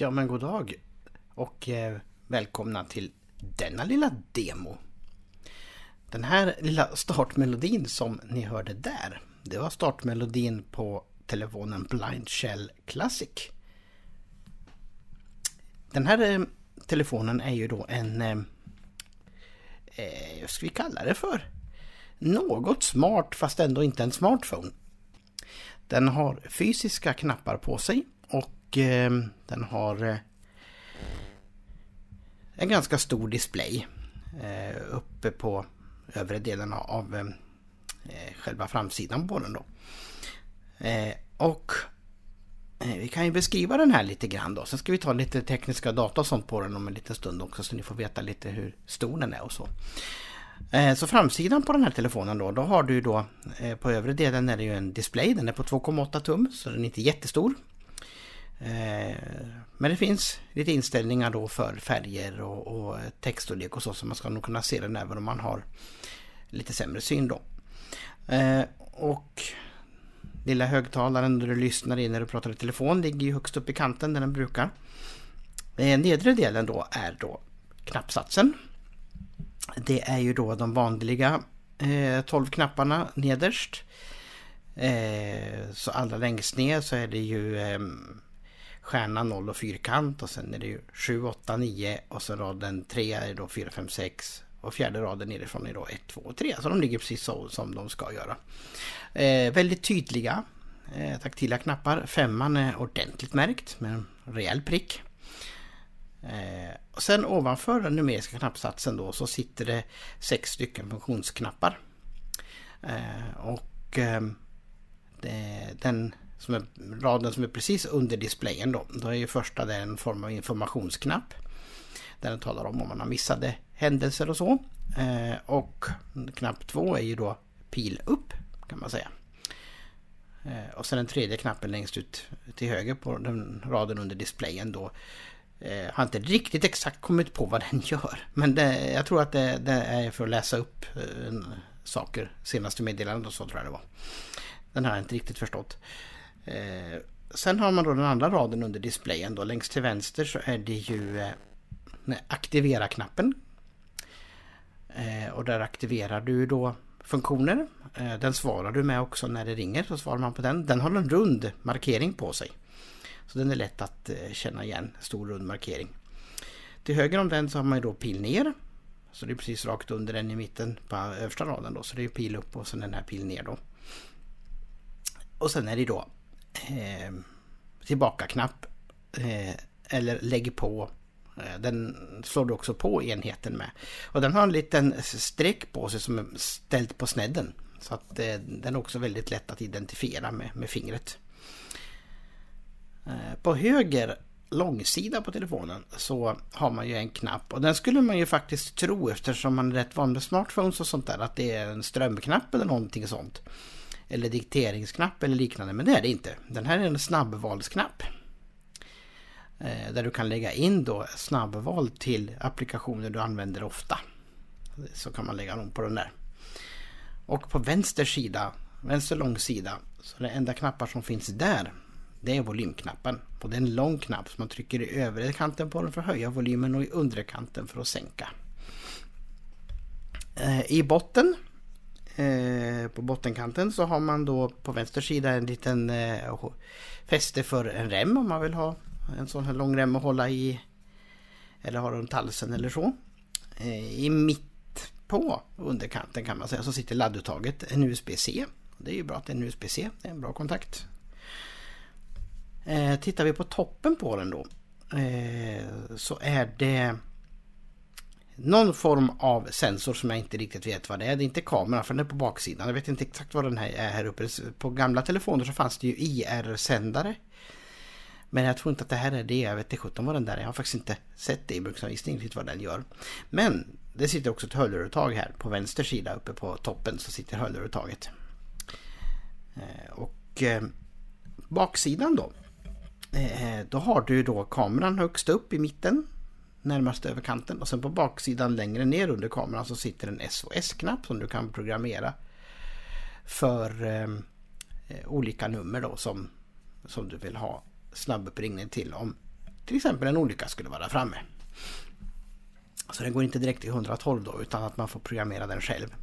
Ja men god dag och eh, välkomna till denna lilla demo. Den här lilla startmelodin som ni hörde där, det var startmelodin på telefonen Blind Shell Classic. Den här eh, telefonen är ju då en, eh, eh vad ska vi kalla det för? Något smart fast ändå inte en smartphone. Den har fysiska knappar på sig Ehm, den har eh, en ganska stor display eh, uppe på övre delen av ehm, eh, själva framsidan på den då. Och vi kan ju beskriva den här lite grann då. Sen ska vi ta lite tekniska data och sånt på den om en liten stund också så ni får veta lite hur stor den är och så. Så framsidan på den här telefonen då, då har du då på övre delen är det ju en display. Den är på 2,8 tum så den är inte jättestor. Eh, men det finns lite inställningar då för färger och, och eh, textstorlek och så så man ska nog kunna se den även om man har lite sämre syn då. Eh, och lilla högtalaren där du lyssnar in när du pratar i telefon ligger ju högst upp i kanten där den brukar. Nedre delen då är då knappsatsen. Det är ju då de vanliga 12 knapparna nederst. Så allra längst ner så är det ju ehm, stjärna, 0 och fyrkant och sen är det ju 7, 8, 9 och så raden 3 är då 4, 5, 6 och fjärde raden nerifrån är då 1, 2 och 3. Så de ligger precis så som de ska göra. Eh, väldigt tydliga eh, taktila knappar. Femman är ordentligt märkt med en rejäl prick. Eh, och sen ovanför den numeriska knappsatsen då så sitter det sex stycken funktionsknappar. Eh, och eh, det, den som är, raden som är precis under displayen då, då är ju första där en form av informationsknapp. Där den talar om om man har missade händelser och så. Eh, och knapp två är ju då pil upp kan man säga. Eh, och sen den tredje knappen längst ut till höger på den raden under displayen då. Eh, har inte riktigt exakt kommit på vad den gör. Men det, jag tror att det, det, är för att läsa upp eh, saker. Senaste meddelandet och så tror jag det var. Den har jag inte riktigt förstått. Eh, sen har man då den andra raden under displayen då. Längst till vänster så är det ju eh, aktivera-knappen. Eh, och där aktiverar du då funktioner. Eh, den svarar du med också när det ringer. Så svarar man på den. Den har en rund markering på sig. Så den är lätt att eh, känna igen. Stor rund markering. Till höger om den så har man ju då pil ner. Så det är precis rakt under den i mitten på översta raden då. Så det är pil upp och sen den här pil ner då. Och sen är det då eh, tillbaka-knapp. Eh, eller lägg på eh, den slår du också på enheten med. Och den har en liten streck på sig som är ställt på snedden. Så att eh, den är också väldigt lätt att identifiera med, med fingret. Eh, på höger långsida på telefonen så har man ju en knapp och den skulle man ju faktiskt tro eftersom man är rätt van med smartphones och sånt där att det är en strömknapp eller någonting sånt. Eller dikteringsknapp eller liknande men det är det inte. Den här är en snabbvalsknapp. Eh, där du kan lägga in då snabbval till applikationer du använder ofta. Så kan man lägga dem på den där. Och på vänster sida, vänster långsida, så det enda knappar som finns där det är volymknappen. Och det är en lång knapp som man trycker i övre kanten på den för att höja volymen och i undre kanten för att sänka. Eh, I botten Eh, på bottenkanten så har man då på vänster sida en liten eh, fäste för en rem om man vill ha en sån här lång rem att hålla i eller ha runt halsen eller så. Eh, I mitt på underkanten kan man säga så sitter ladduttaget, en USB-C. Det är ju bra att det är en USB-C, det är en bra kontakt. Eh, tittar vi på toppen på den då eh, så är det någon form av sensor som jag inte riktigt vet vad det är. Det är inte kameran för den är på baksidan. Jag vet inte exakt vad den här är här uppe. På gamla telefoner så fanns det ju IR-sändare men jag tror inte att det här är det. Jag vet inte sjutton vad den där är. Jag har faktiskt inte sett det i bruksanvisningen riktigt vad den gör. Men det sitter också ett hörluruttag här på vänster sida uppe på toppen så sitter hörluruttaget. Eh, och eh, baksidan då. Eh, då har du då kameran högst upp i mitten. Närmast över kanten och sen på baksidan längre ner under kameran så sitter en SOS-knapp som du kan programmera för ehm, eh, olika nummer då som, som du vill ha snabbuppringning till om till exempel en olycka skulle vara framme. Så den går inte direkt till 112 då utan att man får programmera den själv.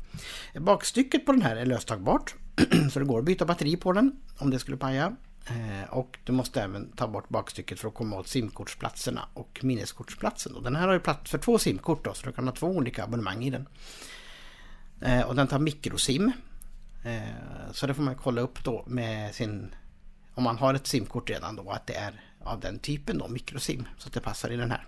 Bakstycket på den här är löstagbart så det går att byta batteri på den om det skulle paja. Eh, och du måste även ta bort bakstycket för att komma åt simkortsplatserna och minneskortsplatsen. Den här har ju plats för två simkort då, så du kan ha två olika abonnemang i den. Eh, och den tar mikrosim. Eh, så det får man kolla upp då med sin... Om man har ett simkort redan då, att det är av den typen då, mikrosim. Så att det passar i den här.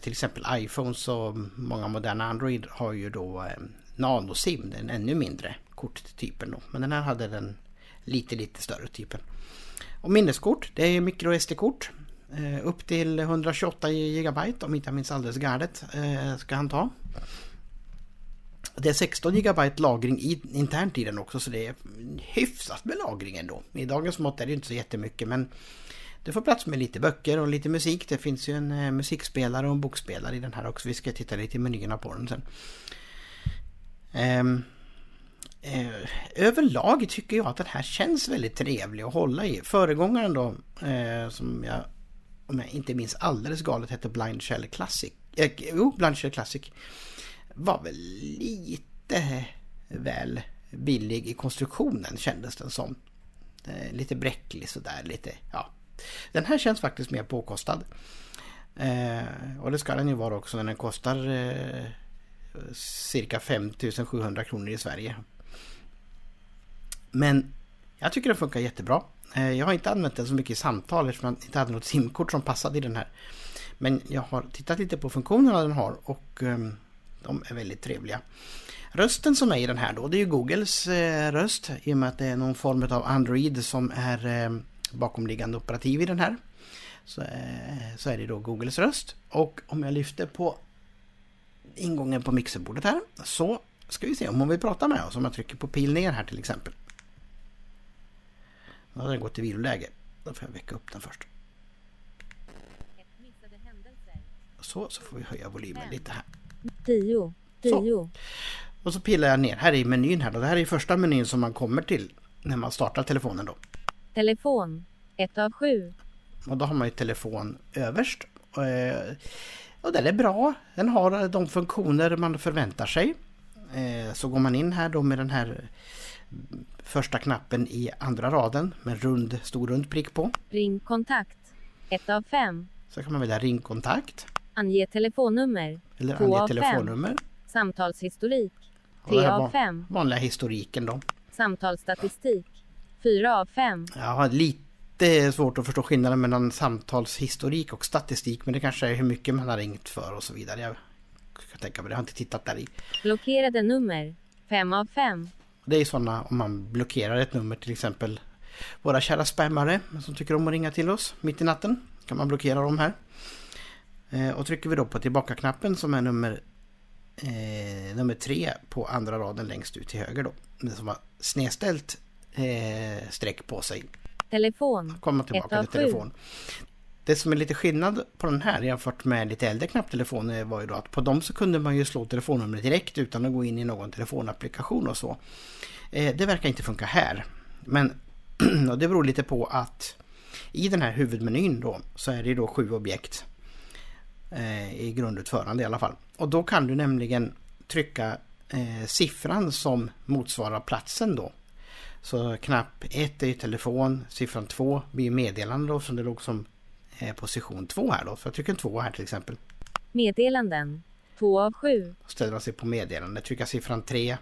Till exempel iPhones och många moderna Android har ju då nanosim, den ännu mindre korttypen då. Men den här hade den lite lite större typen. Och minneskort, det är micro SD-kort. Eh, upp till 128 GB om inte jag minns alldeles galet eh, ska han ta. Det är 16 GB lagring i, internt i den också så det är hyfsat med lagring ändå. I dagens mått är det inte så jättemycket men det får plats med lite böcker och lite musik. Det finns ju en eh, musikspelare och en bokspelare i den här också. Vi ska titta lite i menyerna på den sen. Um, eh, överlag tycker jag att den här känns väldigt trevlig att hålla i. Föregångaren då, eh, som jag om jag inte minns alldeles galet hette Blind Shell Classic. Eh, jo, Blind Shell Classic. Var väl lite väl billig i konstruktionen kändes den som. Eh, lite bräcklig sådär, lite ja. Den här känns faktiskt mer påkostad. Eh, och det ska den ju vara också när den kostar eh, cirka 5700 kronor i Sverige. Men jag tycker den funkar jättebra. Eh, jag har inte använt den så mycket i samtal eftersom jag inte hade något simkort som passade i den här. Men jag har tittat lite på funktionerna den har och ehm, de är väldigt trevliga. Rösten som är i den här då, det är ju Googles eh, röst i och med att det är någon form av Android som är ehm, bakomliggande operativ i den här. Så, eh, så är det då Googles röst. Och om jag lyfter på ingången på mixerbordet här så ska vi se om hon vill prata med oss. Om jag trycker på pil ner här till exempel. Nu har den gått i viloläge. Då får jag väcka upp den först. Så, så får vi höja volymen lite här. 10. 10. Och så pillar jag ner. Här är menyn här då. Det här är första menyn som man kommer till när man startar telefonen då. Telefon. 1 av 7. Och då har man ju telefon överst. Eh, och den är bra. Den har de funktioner man förväntar sig. Eh, så går man in här då med den här första knappen i andra raden med rund, stor rund prick på. Ring kontakt. 1 av 5. Så kan man välja ringkontakt. Ange telefonnummer. Eller ange telefonnummer. Fem. Samtalshistorik. 3 av 5. Vanliga historiken då. Samtalsstatistik. 4 av 5. Jag har lite svårt att förstå skillnaden mellan samtalshistorik och statistik. Men det kanske är hur mycket man har ringt för och så vidare. Jag kan tänka mig det. Jag har inte tittat där i. Blockerade nummer. 5 av 5. Det är sådana om man blockerar ett nummer till exempel våra kära spammare som tycker om att ringa till oss mitt i natten. Kan man blockera dem här. Eh, och trycker vi då på tillbaka-knappen som är nummer, eh, nummer tre på andra raden längst ut till höger då. Det som har snedställt eh, streck på sig. Telefon. Kommer tillbaka till telefon. Det som är lite skillnad på den här jämfört med lite äldre knapptelefoner var ju då att på dem så kunde man ju slå telefonnumret direkt utan att gå in i någon telefonapplikation och så. Eh, det verkar inte funka här. Men och det beror lite på att i den här huvudmenyn då så är det då sju objekt eh, i grundutförande i alla fall. Och då kan du nämligen trycka eh, siffran som motsvarar platsen då. Så knapp 1 är telefon, siffran 2 blir meddelande då som det låg som position 2 här då. Så jag trycker 2 här till exempel. Meddelanden 2 av 7. Ställer man sig på meddelande, trycka siffran 3.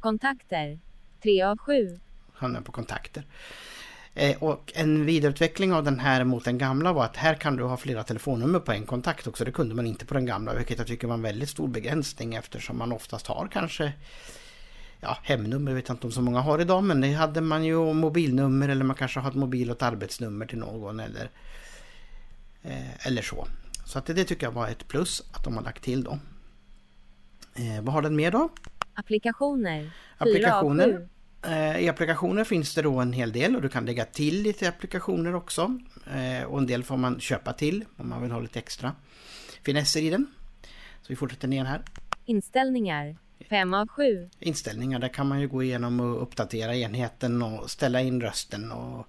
Kontakter 3 av 7. Hamnar på kontakter. Eh, och en vidareutveckling av den här mot den gamla var att här kan du ha flera telefonnummer på en kontakt också. Det kunde man inte på den gamla, vilket jag tycker var en väldigt stor begränsning eftersom man oftast har kanske ja, hemnummer vet jag inte om så många har idag, men det hade man ju mobilnummer eller man kanske har ett mobil och ett arbetsnummer till någon eller, eh, eller så. Så att det, det tycker jag var ett plus att de har lagt till då. Eh, vad har den mer då? Applikationer. Applikationer. Eh, I applikationer finns det då en hel del och du kan lägga till lite applikationer också. Eh, och en del får man köpa till om man vill ha lite extra finesser i den. Så vi fortsätter ner här. Inställningar. 5 av 7. Inställningar, där kan man ju gå igenom och uppdatera enheten och ställa in rösten och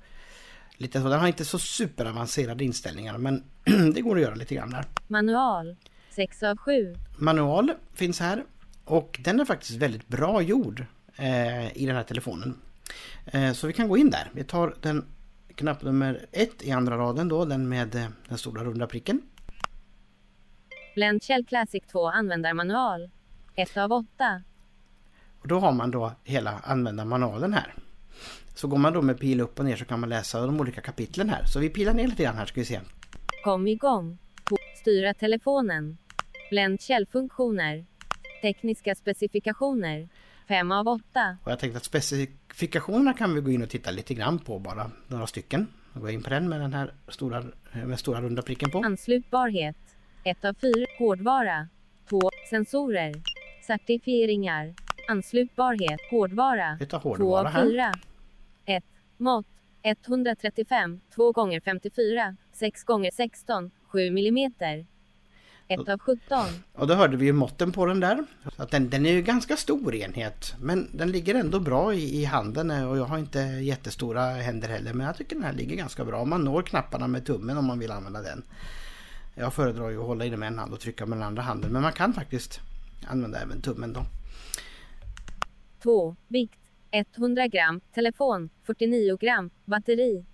lite så. Den har inte så superavancerade inställningar men det går att göra lite grann där. Manual. 6 av 7. Manual finns här och den är faktiskt väldigt bra gjord eh, i den här telefonen. Eh, så vi kan gå in där. Vi tar den knapp nummer ett i andra raden då, den med eh, den stora runda pricken. Blend Shell Classic 2 användarmanual. 1 av 8. Och då har man då hela användarmanualen här. Så går man då med pil upp och ner så kan man läsa de olika kapitlen här. Så vi pilar ner lite grann här ska vi se. Kom igång. Styra telefonen. Blend Shell-funktioner. Tekniska specifikationer. 5 av 8. Och jag tänkte att specifikationerna kan vi gå in och titta lite grann på bara. Några stycken. Jag går in på den med den här stora, med stora runda pricken på. Anslutbarhet. 1 av 4. Hårdvara. 2. Sensorer. Certifieringar. Anslutbarhet. Hårdvara. Vi tar 2 hårdvara av här. 4. 1. Mått. 135. 2 gånger 54. 6 gånger 16. 7 millimeter. 1 av 17. Och då hörde vi ju måtten på den där. Att den, den är ju ganska stor enhet. Men den ligger ändå bra i, i handen och jag har inte jättestora händer heller. Men jag tycker den här ligger ganska bra. Man når knapparna med tummen om man vill använda den. Jag föredrar ju att hålla i den med en hand och trycka med den andra handen. Men man kan faktiskt använda även tummen då. 2. Vikt. 100 gram. Telefon. 49 gram. Batteri.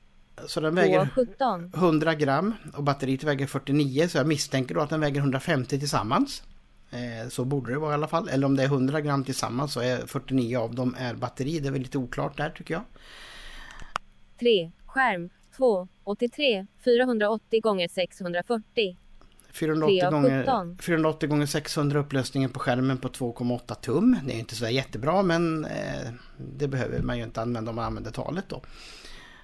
Så den 2 av väger 17. 100 gram och batteriet väger 49 så jag misstänker då att den väger 150 tillsammans. Eh, Så borde det vara i alla fall. Eller om det är 100 gram tillsammans så är 49 av dem är batteri. Det är väl lite oklart där tycker jag. 3. Skärm. 2. 83. 480 gånger 640. 480 Tre av gånger, 17. 480 gånger 600 upplösningen på skärmen på 2,8 tum. Det är inte så jättebra men eh, det behöver man ju inte använda om man använder talet då.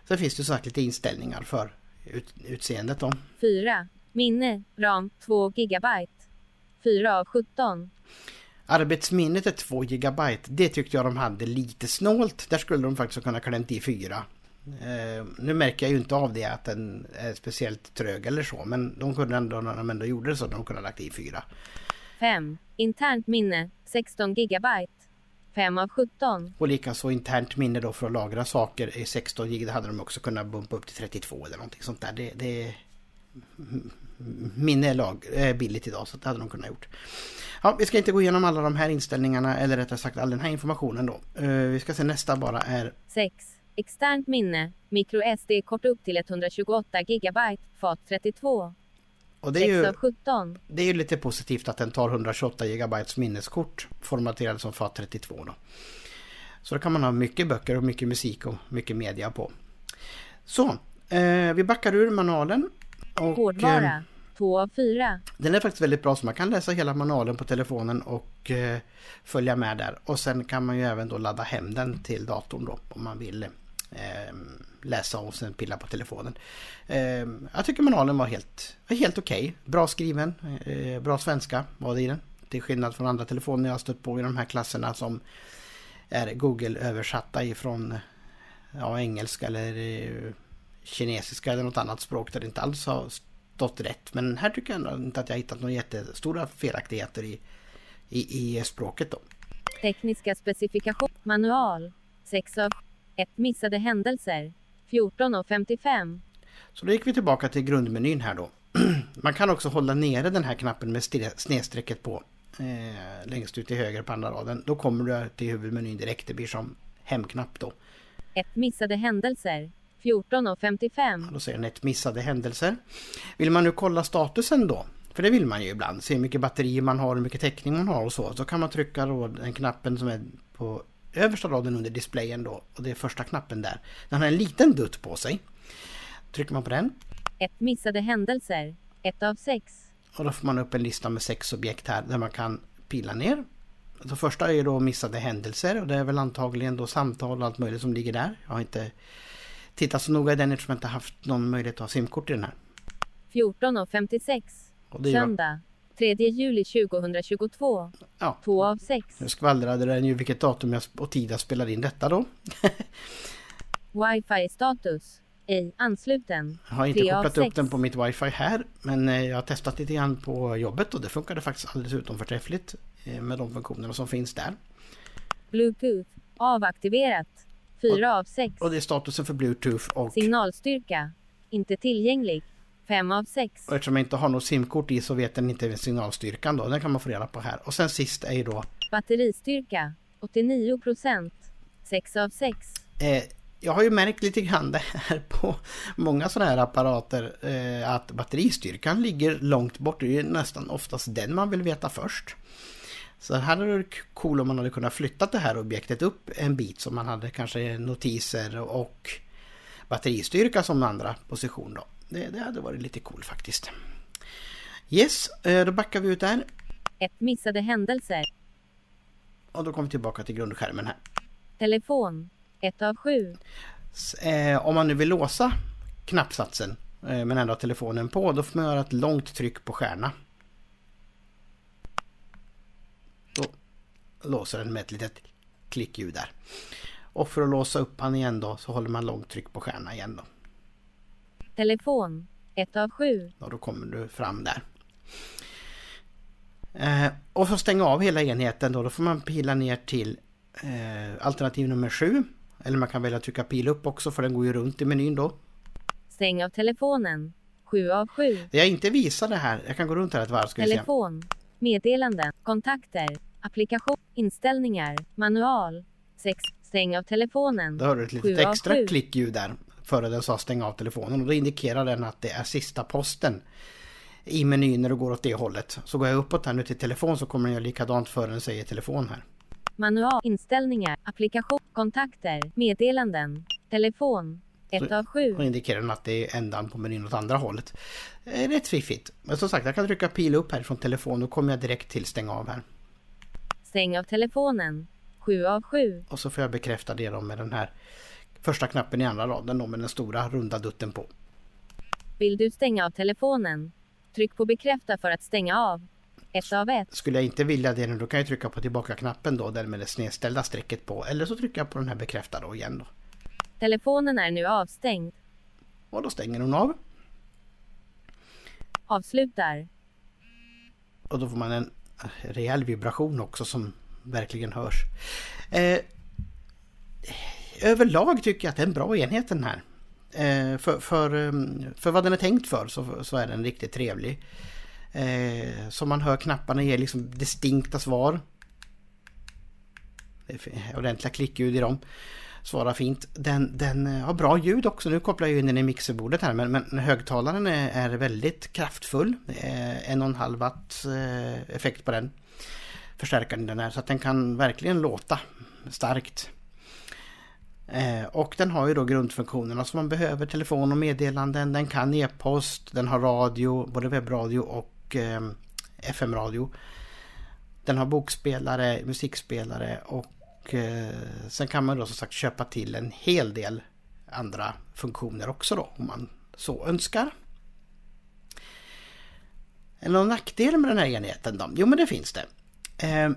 Sen finns det sagt lite inställningar för ut, utseendet då. 4. Minne. Ram. 2 gigabyte. 4 av 17. Arbetsminnet är 2 GB. Det tyckte jag de hade lite snålt. Där skulle de faktiskt kunna klämt i 4. Eh, nu märker jag ju inte av det att den är speciellt trög eller så. Men de kunde ändå, när de ändå gjorde det så, de kunde ha lagt i 4. 5. Internt minne. 16 gigabyte. 5 av 17. Och likaså internt minne då för att lagra saker i 16 GB. Det hade de också kunnat bumpa upp till 32 eller någonting sånt där. Det, det Minne är lag, är billigt idag så det hade de kunnat gjort. Ja, vi ska inte gå igenom alla de här inställningarna eller rättare sagt all den här informationen då. Eh, vi ska se nästa bara är 6. Externt minne. Micro SD-kort upp till 128 gigabyte. Fat 32. och det är 6 ju av 17. Det är ju lite positivt att den tar 128 GB minneskort formaterade som FAT32 då. Så då kan man ha mycket böcker och mycket musik och mycket media på. Så, eh, vi backar ur manualen. Och, eh, Hårdvara. 2 av 4. den är faktiskt väldigt bra så man kan läsa hela manualen på telefonen och eh, följa med där. Och sen kan man ju även då ladda hem den till datorn då om man vill eh, Ehm, läsa och sen pilla på telefonen. Eh, jag tycker manualen var helt, helt okej. Bra skriven, eh, bra svenska var det i den. Till skillnad från andra telefoner jag har stött på i de här klasserna som är Google-översatta ifrån ja, engelska eller eh, kinesiska eller något annat språk där det inte alls har stått rätt. Men här tycker jag ändå inte att jag har hittat några jättestora felaktigheter i, i, i språket då. Tekniska specifikation. Manual. 6 av 1. Missade händelser. 14 av 55. Så då gick vi tillbaka till grundmenyn här då. Man kan också hålla nere den här knappen med stre- snedstrecket på eh, längst ut till höger på andra raden. Då kommer du till huvudmenyn direkt. Det blir som hemknapp då. 1. Missade händelser. 14 av 55. Då säger den ett missade händelser. Vill man nu kolla statusen då? För det vill man ju ibland. Se hur mycket batteri man har, hur mycket täckning man har och så. Så kan man trycka då den knappen som är på översta raden under displayen då. Och det är första knappen där. Den har en liten dutt på sig. Trycker man på den 1. Missade händelser. 1 av 6. och då får man upp en lista med sex objekt här där man kan pila ner. Det första är ju då missade händelser och det är väl antagligen då samtal och allt möjligt som ligger där. Jag har inte tittat så noga i den eftersom jag inte haft någon möjlighet att ha simkort i den här. 14 av 56. Och det är ju, Söndag. 3 juli 2022. ja, 2 av 6. nu skvallrade den ju vilket datum jag, och tid jag spelar in detta då. Wifi-status. Ej ansluten. Jag har inte kopplat upp sex. den på mitt wifi här men eh, jag har testat lite grann på jobbet och det funkade faktiskt alldeles utom förträffligt eh, med de funktionerna som finns där. Bluetooth. Avaktiverat. 4 av 6. Och det är statusen för Bluetooth och, Signalstyrka. Inte tillgänglig. 5 av 6. och eftersom jag inte har något simkort i så vet den inte signalstyrkan då. Den kan man få reda på här. Och sen sist är ju då Batteristyrka. 89 procent. 6 av 6. Eh, jag har ju märkt lite grann det här på många sådana här apparater eh, att batteristyrkan ligger långt bort. Det är ju nästan oftast den man vill veta först. Så här hade det varit cool om man hade kunnat flytta det här objektet upp en bit så man hade kanske notiser och batteristyrka som andra position då. Det, det hade varit lite cool faktiskt. Yes, eh, då backar vi ut där 1. Missade händelser. och då kommer vi tillbaka till grundskärmen här. Telefon. 1 av 7. S- Eh, om man nu vill låsa knappsatsen eh, men ändå ha telefonen på då får man göra ett långt tryck på stjärna. Då låser den med ett litet klickljud där. Och för att låsa upp han igen då så håller man långt tryck på stjärna igen då. Telefon. 1 av 7. Och då kommer du fram där. Eh, och att stänga av hela enheten då, då får man pila ner till eh, alternativ nummer 7. Eller man kan välja att trycka pil upp också för den går ju runt i menyn då. Stäng av telefonen. 7 av 7. Det jag inte visade här, jag kan gå runt här ett varv ska. Telefon. Meddelanden. Kontakter. Applikation. Inställningar. Manual. 6. Stäng av telefonen. Då hörde du ett litet extra klickljud där före den sa stänga av telefonen och då indikerar den att det är sista posten i menyn när du går åt det hållet. Så går jag uppåt här nu till telefon så kommer den göra likadant före den säger telefon här. Manual. Inställningar. Applikation. Kontakter. Meddelanden. Telefon. 1 Så- av 7. Då indikerar den att det är ändan på menyn åt andra hållet. Det är rätt fiffigt. Men som sagt, jag kan trycka pil upp här från telefon. Då kommer jag direkt till stänga av här. Stäng av telefonen. 7 av 7. Och så får jag bekräfta det då med den här första knappen i andra raden då med den stora runda dutten på. Vill du stänga av telefonen? Tryck på bekräfta för att stänga av. 1 av 1. Skulle jag inte vilja det nu då kan jag trycka på tillbaka-knappen då, den med det snedställda strecket på. Eller så trycker jag på den här bekräfta då igen då. Telefonen är nu avstängd. Och då stänger hon av. Avslutar. Och då får man en rejäl vibration också som verkligen hörs. Eh, överlag tycker jag att det är en bra enhet den här. Eh, för, för, eh, för vad den är tänkt för så, så är den riktigt trevlig. Eh, som man hör knapparna ger liksom distinkta svar. Det är ordentliga klickljud i dem. Svarar fint. Den, den eh, har bra ljud också. Nu kopplar jag in den i mixerbordet här men, men högtalaren är, är väldigt kraftfull. Det är en och en halv watt eh, effekt på den. Förstärkaren den är så att den kan verkligen låta starkt. Eh, och den har ju då grundfunktionerna som man behöver. Telefon och meddelanden. Den kan e-post. Den har radio, både webbradio och eh, FM-radio. Den har bokspelare, musikspelare och eh, sen kan man då som sagt köpa till en hel del andra funktioner också då om man så önskar. Är det någon nackdel med den här enheten då? Jo men det finns det. Eh,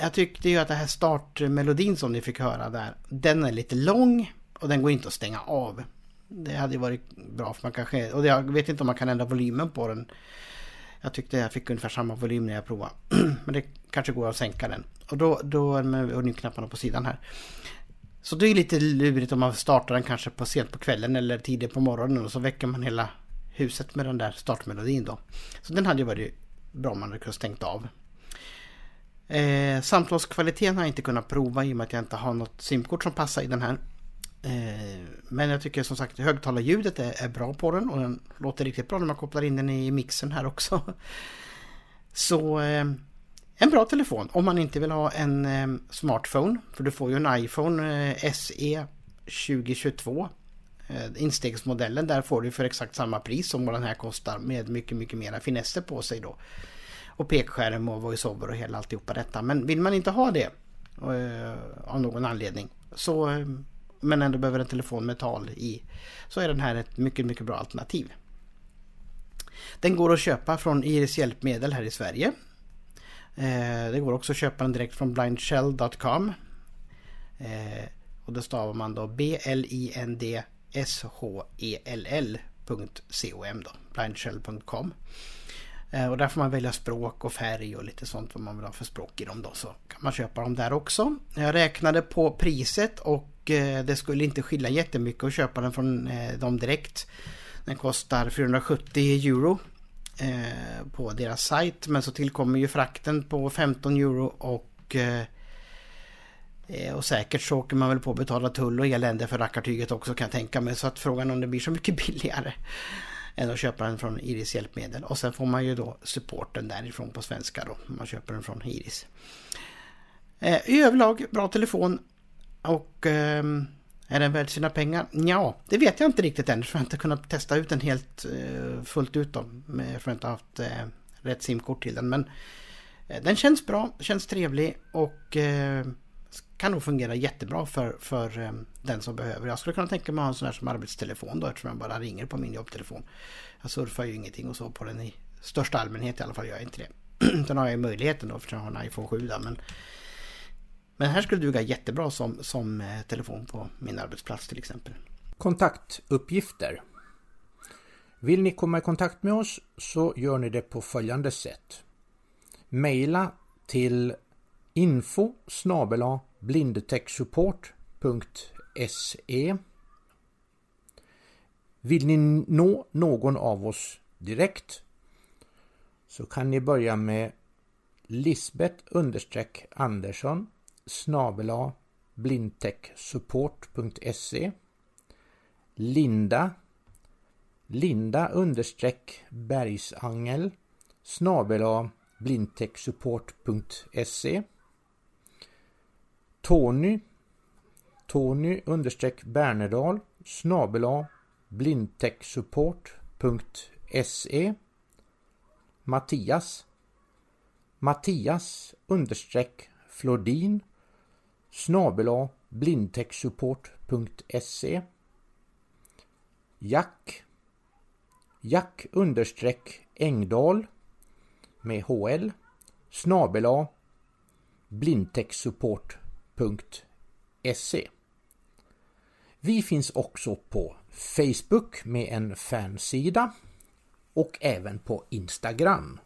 jag tyckte ju att det här startmelodin som ni fick höra där, den är lite lång och den går inte att stänga av. Det hade ju varit bra för man kanske, och jag vet inte om man kan ändra volymen på den. Jag tyckte jag fick ungefär samma volym när jag provade. Men det kanske går att sänka den. Och då, då med volymknapparna på sidan här. Så det är lite lurigt om man startar den kanske på sent på kvällen eller tidigt på morgonen och så väcker man hela huset med den där startmelodin då. Så den hade ju varit bra om man hade kunnat stängt av. Eh, samtalskvaliteten har jag inte kunnat prova i och med att jag inte har något simkort som passar i den här. Eh, men jag tycker som sagt högtalarljudet är, är bra på den och den låter riktigt bra när man kopplar in den i mixen här också. Så eh, en bra telefon om man inte vill ha en eh, smartphone. För du får ju en iPhone eh, SE 2022. Eh, instegsmodellen där får du för exakt samma pris som vad den här kostar med mycket, mycket mera finesser på sig då. Och pekskärm och voiceover och hela alltihopa detta. Men vill man inte ha det eh, av någon anledning så eh, men ändå behöver en telefon med tal i så är den här ett mycket, mycket bra alternativ. Den går att köpa från Iris Hjälpmedel här i Sverige. Eh, det går också att köpa den direkt från blindshell.com. Eh, och då stavar man då B-L-I-N-D S-H-E-L-L.com då. Blindshell.com. Eh, och där får man välja språk och färg och lite sånt vad man vill ha för språk i dem då. Så kan man köpa dem där också. Jag räknade på priset och eh, det skulle inte skilja jättemycket att köpa den från eh, dem direkt. Den kostar 470 euro på deras sajt men så tillkommer ju frakten på 15 euro och och säkert så åker man väl på att betala tull och elände för rackartyget också kan jag tänka mig. Så att frågan om det blir så mycket billigare än att köpa den från Iris hjälpmedel. Och sen får man ju då supporten därifrån på svenska då. Man köper den från Iris. Eh, I överlag bra telefon och eh, är den värd sina pengar? Ja, det vet jag inte riktigt än. För jag har inte kunnat testa ut den helt eh, fullt ut då. För jag har inte haft eh, rätt simkort till den. Men eh, den känns bra, känns trevlig och eh, kan nog fungera jättebra för, för eh, den som behöver. Jag skulle kunna tänka mig att ha en sån här som arbetstelefon då eftersom jag bara ringer på min jobbtelefon. Jag surfar ju ingenting och så på den i största allmänhet i alla fall gör jag inte det. Sen har jag ju möjligheten då eftersom jag har en iPhone 7 där, men men här skulle duga jättebra som, som eh, telefon på min arbetsplats till exempel. Kontaktuppgifter. Vill ni komma i kontakt med oss så gör ni det på följande sätt. Maila till info blindtechsupport.se Vill ni nå någon av oss direkt så kan ni börja med Lisbeth understreck Andersson snabela blindtechsupport.se Linda Linda understreck Bergsangel snabela blindtechsupport.se Tony. Tony understreck Bernerdal snabel blindtechsupport.se Mattias. Mattias understreck Flodin snabel blindtechsupport.se Jack. Jack understreck Engdahl med HL snabel blindtechsupport.se vi finns också på Facebook med en fansida och även på Instagram.